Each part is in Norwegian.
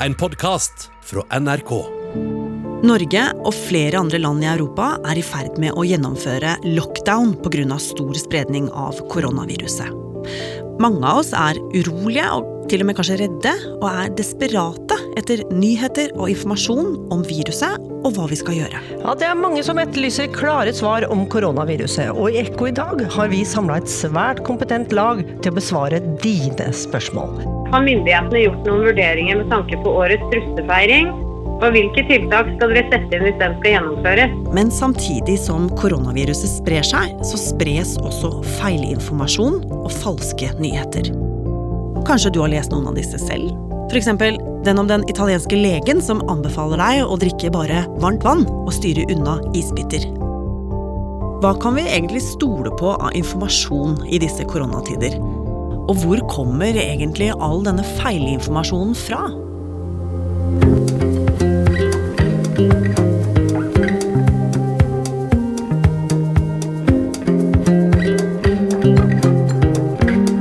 en podkast fra NRK. Norge og flere andre land i Europa er i ferd med å gjennomføre lockdown pga. stor spredning av koronaviruset. Mange av oss er urolige og til og med kanskje redde, og er desperate etter nyheter og informasjon om viruset og hva vi skal gjøre. Ja, Det er mange som etterlyser klare svar om koronaviruset, og i Ekko i dag har vi samla et svært kompetent lag til å besvare dine spørsmål. Har myndighetene gjort noen vurderinger med tanke på årets russefeiring? Og hvilke tiltak skal dere sette inn hvis den skal gjennomføres? Men samtidig som koronaviruset sprer seg, så spres også feilinformasjon og falske nyheter. Kanskje du har lest noen av disse selv? F.eks. den om den italienske legen som anbefaler deg å drikke bare varmt vann og styre unna isbiter. Hva kan vi egentlig stole på av informasjon i disse koronatider? Og hvor kommer egentlig all denne feilinformasjonen fra?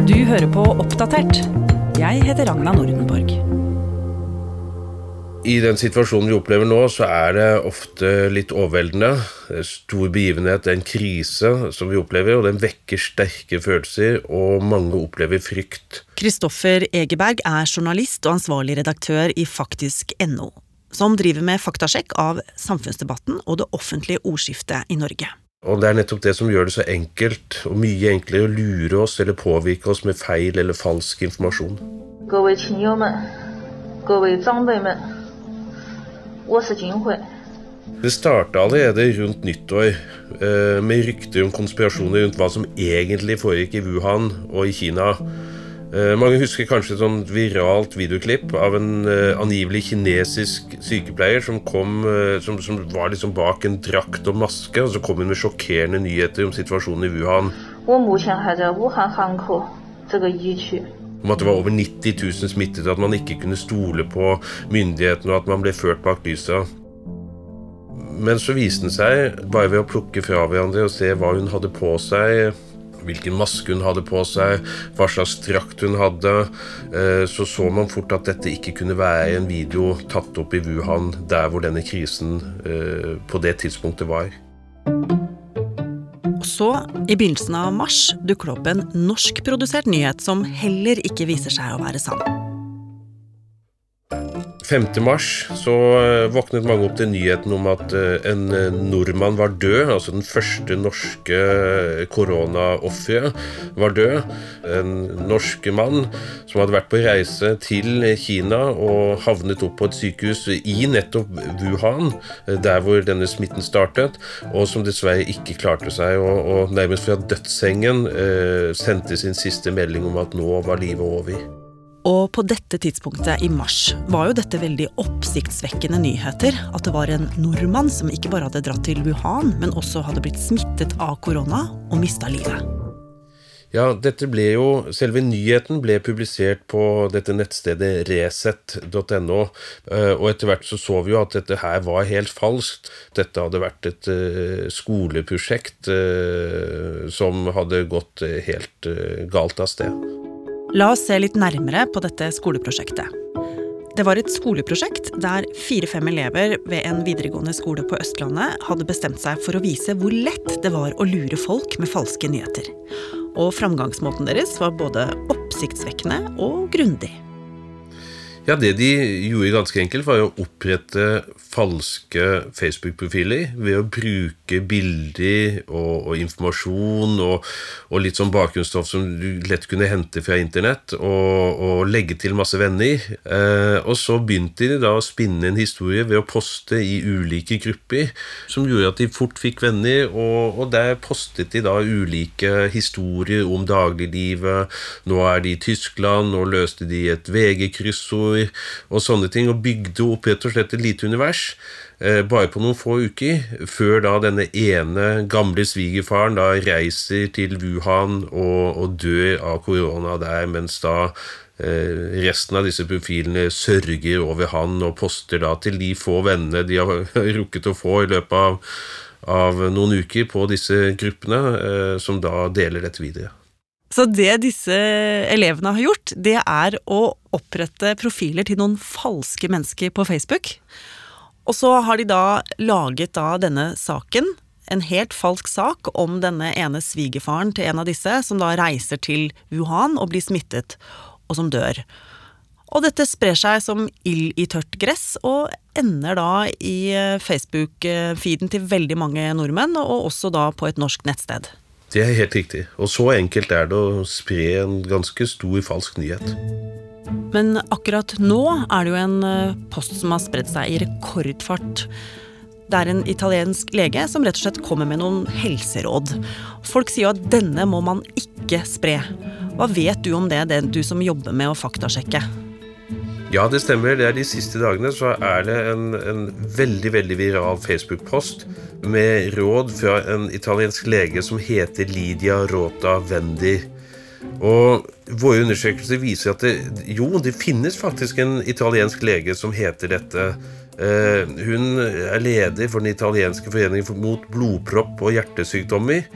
Du hører på Oppdatert. Jeg heter Ragna Nordenborg. I den situasjonen vi opplever nå, så er det ofte litt overveldende. Det er Stor begivenhet, en krise som vi opplever, og den vekker sterke følelser, og mange opplever frykt. Kristoffer Egeberg er journalist og ansvarlig redaktør i faktisk.no, som driver med faktasjekk av samfunnsdebatten og det offentlige ordskiftet i Norge. Og det er nettopp det som gjør det så enkelt, og mye enklere å lure oss eller påvirke oss med feil eller falsk informasjon. 各位亲友们，各位长辈们， 我是金慧。 Det starta allerede rundt nyttår eh, med rykter om konspirasjoner rundt hva som egentlig foregikk i Wuhan og i Kina. Eh, mange husker kanskje et sånt viralt videoklipp av en eh, angivelig kinesisk sykepleier som, kom, eh, som, som var liksom bak en drakt og maske, og så kom hun med sjokkerende nyheter om situasjonen i Wuhan. 我目前还在武汉汉口这个疫区。 Om at det var over 90 000 smittede, at man ikke kunne stole på myndighetene, og at man ble ført bak lyset. Men så viste den seg, bare ved å plukke fra hverandre og se hva hun hadde på seg, hvilken maske hun hadde på seg, hva slags drakt hun hadde, eh, så så man fort at dette ikke kunne være en video tatt opp i Wuhan, der hvor denne krisen eh, på det tidspunktet var. Så, i begynnelsen av mars, dukker det opp en norskprodusert nyhet som heller ikke viser seg å være sann. 5. mars så eh, våknet mange opp til nyheten om at eh, en eh, nordmann var død. Altså den første norske koronaofferet var død. En norsk mann som hadde vært på reise til Kina og havnet opp på et sykehus i nettopp Wuhan, der hvor denne smitten startet, og som dessverre ikke klarte seg, og, og nærmest fra dødssengen eh, sendte sin siste melding om at nå var livet over. Og på dette tidspunktet i mars var jo dette veldig oppsiktsvekkende nyheter. At det var en nordmann som ikke bare hadde dratt til Wuhan, men også hadde blitt smittet av korona og mista livet. Ja, dette ble jo, Selve nyheten ble publisert på dette nettstedet resett.no. eh, Og etter hvert så så vi jo at dette her var helt falskt. Dette hadde vært et eh, skoleprosjekt eh, som hadde gått helt galt av sted. La oss se litt nærmere på dette skoleprosjektet. Det var et skoleprosjekt der fire-fem elever ved en videregående skole på Østlandet hadde bestemt seg for å vise hvor lett det var å lure folk med falske nyheter. Og framgangsmåten deres var både oppsiktsvekkende og grundig. Ja, Det de gjorde ganske enkelt, var å opprette falske Facebook-profiler ved å bruke bilder og, og informasjon og, og litt sånn bakgrunnsstoff som du lett kunne hente fra internett, og, og legge til masse venner. Eh, og så begynte de da å spinne en historie ved å poste i ulike grupper, som gjorde at de fort fikk venner, og der postet de da ulike historier om dagliglivet. Nå er de i Tyskland, nå løste de et VG-kryssord og sånne ting, og bygde opp rett og slett et lite univers. Eh, bare på noen få uker, før da denne ene gamle svigerfaren da reiser til Wuhan og, og dør av korona der, mens da eh, resten av disse profilene sørger over han og poster da til de få vennene de har rukket å få i løpet av, av noen uker på disse gruppene, eh, som da deler dette videre. Så det disse elevene har gjort, det er å opprette profiler til noen falske mennesker på Facebook. Og så har de da laget da denne saken, en helt falsk sak om denne ene svigerfaren til en av disse, som da reiser til Wuhan og blir smittet, og som dør. Og dette sprer seg som ild i tørt gress, og ender da i eh, Facebook-feeden til veldig mange nordmenn, og også da på et norsk nettsted. Det er helt riktig. Og så enkelt er det å spre en ganske stor falsk nyhet. Men akkurat nå er det jo en eh, post som har spredd seg i rekordfart. Det er en italiensk lege som rett og slett kommer med noen helseråd. Folk sier jo at denne må man ikke spre. Hva vet du om det, det du som jobber med å faktasjekke? Ja, det stemmer. Det er De siste dagene så er det en, en veldig veldig viral Facebook-post med råd fra en italiensk lege som heter Lydia Rota Vendi. Og Våre undersøkelser viser at det, jo, det finnes faktisk en italiensk lege som heter dette. Eh, hun er leder for den italienske foreningen mot blodpropp og hjertesykdommer.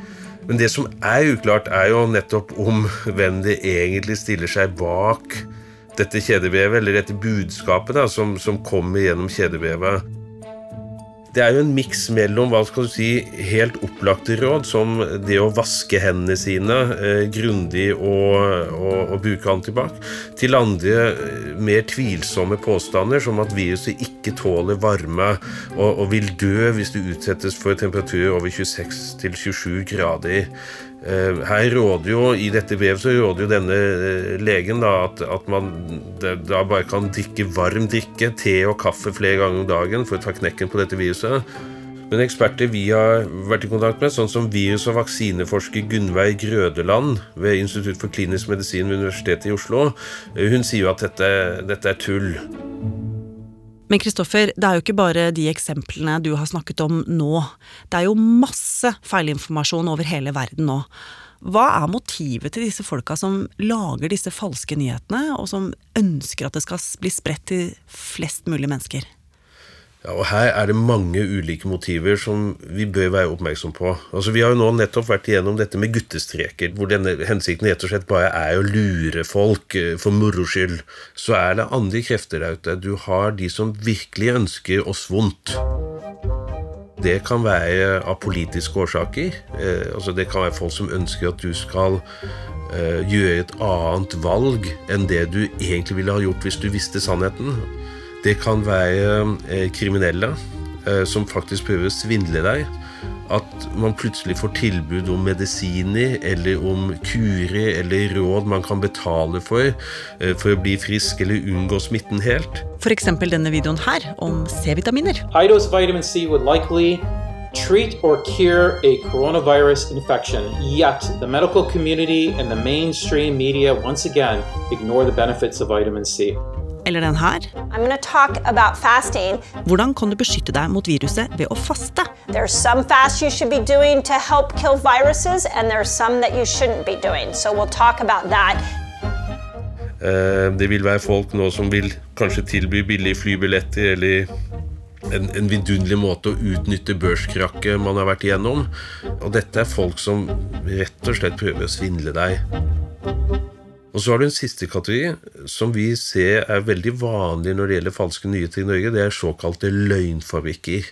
Men det som er uklart, er jo nettopp om hvem egentlig stiller seg bak dette kjedevevet, eller dette budskapet da, som, som kommer gjennom kjedevevet. Det er jo en miks mellom hva skal du si, helt opplagte råd, som det å vaske hendene sine eh, grundig og, og, og, bruke antibac, til andre eh, mer tvilsomme påstander, som at viruset ikke tåler varme og, og vil dø hvis det utsettes for temperaturer over 26-27 grader. Eh, her råder jo, I dette brevet så råder jo denne eh, legen da, at, at man da bare kan drikke varm drikke, te og kaffe flere ganger om dagen for å ta knekken på dette viruset. Men eksperter vi har vært i kontakt med, sånn som virus- og vaksineforsker Gunnveig Grødeland ved Institutt for klinisk medisin ved Universitetet i Oslo, eh, hun sier jo at dette, dette er tull. Men Kristoffer, det er jo ikke bare de eksemplene du har snakket om nå. Det er jo masse feilinformasjon over hele verden nå. Hva er motivet til disse folka som lager disse falske nyhetene, og som ønsker at det skal bli spredt til flest mulig mennesker? Ja, og Her er det mange ulike motiver som vi bør være oppmerksom på. Altså, Vi har jo nå nettopp vært igjennom dette med guttestreker, hvor denne hensikten rett og slett bare er å lure folk eh, for moro skyld. Så er det andre krefter der ute. Du har de som virkelig ønsker oss vondt. Det kan være av politiske årsaker. Eh, altså Det kan være folk som ønsker at du skal eh, gjøre et annet valg enn det du egentlig ville ha gjort hvis du visste sannheten. Det kan være eh, kriminelle eh, som faktisk prøver å svindle deg. At man plutselig får tilbud om medisiner eller om kurer eller råd man kan betale for eh, for å bli frisk eller unngå smitten helt. F.eks. denne videoen her om C-vitaminer. High dose vitamin C would likely treat or cure a coronavirus infection, yet the medical community and the mainstream media once again ignore the benefits of vitamin C. Eller den her. Hvordan kan du beskytte deg mot viruset ved å faste? There's some fasts you should be doing to help kill viruses, and there's some that you shouldn't be doing. So we'll talk about that. Eh, det vil være folk nå som vil kanskje tilby billige flybilletter eller en, en vidunderlig måte å utnytte børskrakket man har vært igjennom. Og dette er folk som rett og slett prøver å svindle deg. Og så har du en siste kategori som vi ser er veldig vanlig når det gjelder falske nyheter i Norge. Det er såkalte løgnfabrikker.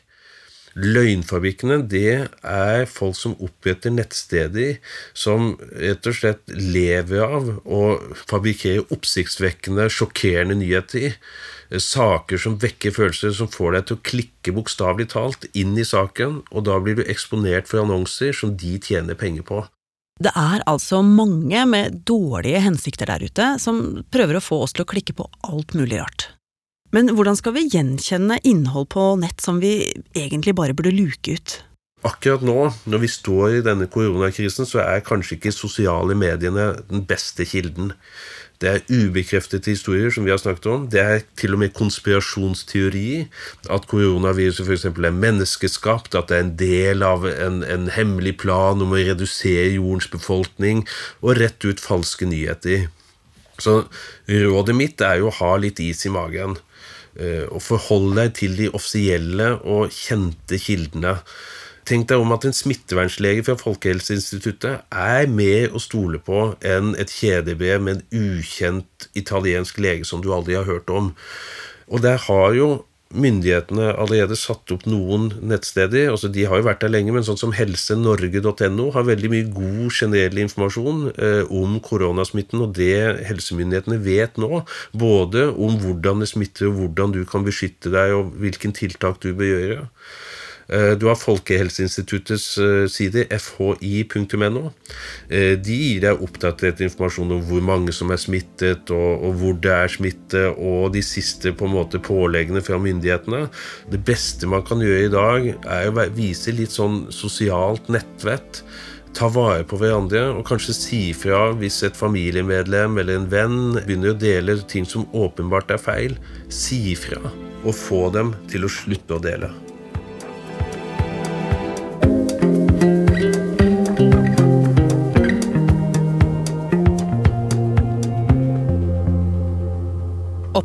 Løgnfabrikkene det er folk som oppretter nettsteder som rett og slett lever av å fabrikkere oppsiktsvekkende, sjokkerende nyheter. Saker som vekker følelser, som får deg til å klikke bokstavelig talt inn i saken, og da blir du eksponert for annonser som de tjener penger på. Det er altså mange med dårlige hensikter der ute som prøver å få oss til å klikke på alt mulig rart. Men hvordan skal vi gjenkjenne innhold på nett som vi egentlig bare burde luke ut? Akkurat nå, når vi står i denne koronakrisen, så er kanskje ikke sosiale mediene den beste kilden. Det er ubekreftede historier, som vi har snakket om. Det er til og med konspirasjonsteori. At koronaviruset f.eks. er menneskeskapt, at det er en del av en, en, hemmelig plan om å redusere jordens befolkning, og rett ut falske nyheter. Så rådet mitt er jo å ha litt is i magen. Eh, og forholde deg til de offisielle og kjente kildene. Tenk deg om at en smittevernlege fra Folkehelseinstituttet er mer å stole på enn et kjedebrev med en ukjent italiensk lege som du aldri har hørt om. Og der har jo myndighetene allerede satt opp noen nettsteder. altså De har jo vært der lenge, men sånn som helsenorge.no har veldig mye god generell informasjon eh, om koronasmitten og det helsemyndighetene vet nå. Både om hvordan det smitter, og hvordan du kan beskytte deg, og hvilken tiltak du bør gjøre. Eh, du har Folkehelseinstituttets sider, side, fhi.no. Eh, de gir deg oppdatert informasjon om hvor mange som er smittet, og, og, hvor det er smitte, og de siste på en måte påleggene fra myndighetene. Det beste man kan gjøre i dag, er å vise litt sånn sosialt nettvett ta vare på hverandre og kanskje si fra hvis et familiemedlem eller en venn begynner å dele ting som åpenbart er feil. Si fra, og få dem til å slutte å dele.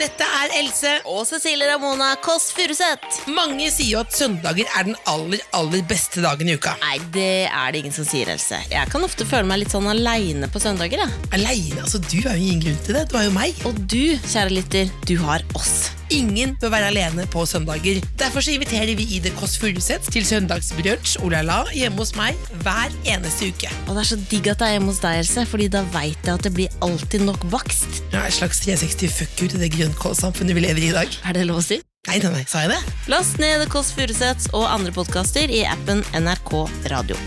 Dette er Else. Og Cecilie Ramona Kåss Furuseth. Mange sier jo at søndager er den aller, aller beste dagen i uka. Nei, det er det ingen som sier, Else. Jeg kan ofte føle meg litt sånn aleine på søndager. Aleine? Altså, du har jo ingen grunn til det. Du har jo meg. Og du, kjære lytter, du har oss. Ingen bør være alene på søndager. Derfor så inviterer vi i The Kåss Furuseth til søndagsbrunsj olala hjemme hos meg hver eneste uke. Og det er så digg at det er hjemme hos deg, Else, Fordi da veit jeg at det blir alltid nok bakst. Ja, Et slags 360 fuck you til det grønnkålsamfunnet vi lever i i dag. Er det lov å si? Nei, nei, nei, sa jeg det? Last ned Kåss Furuseths og andre podkaster i appen NRK Radio.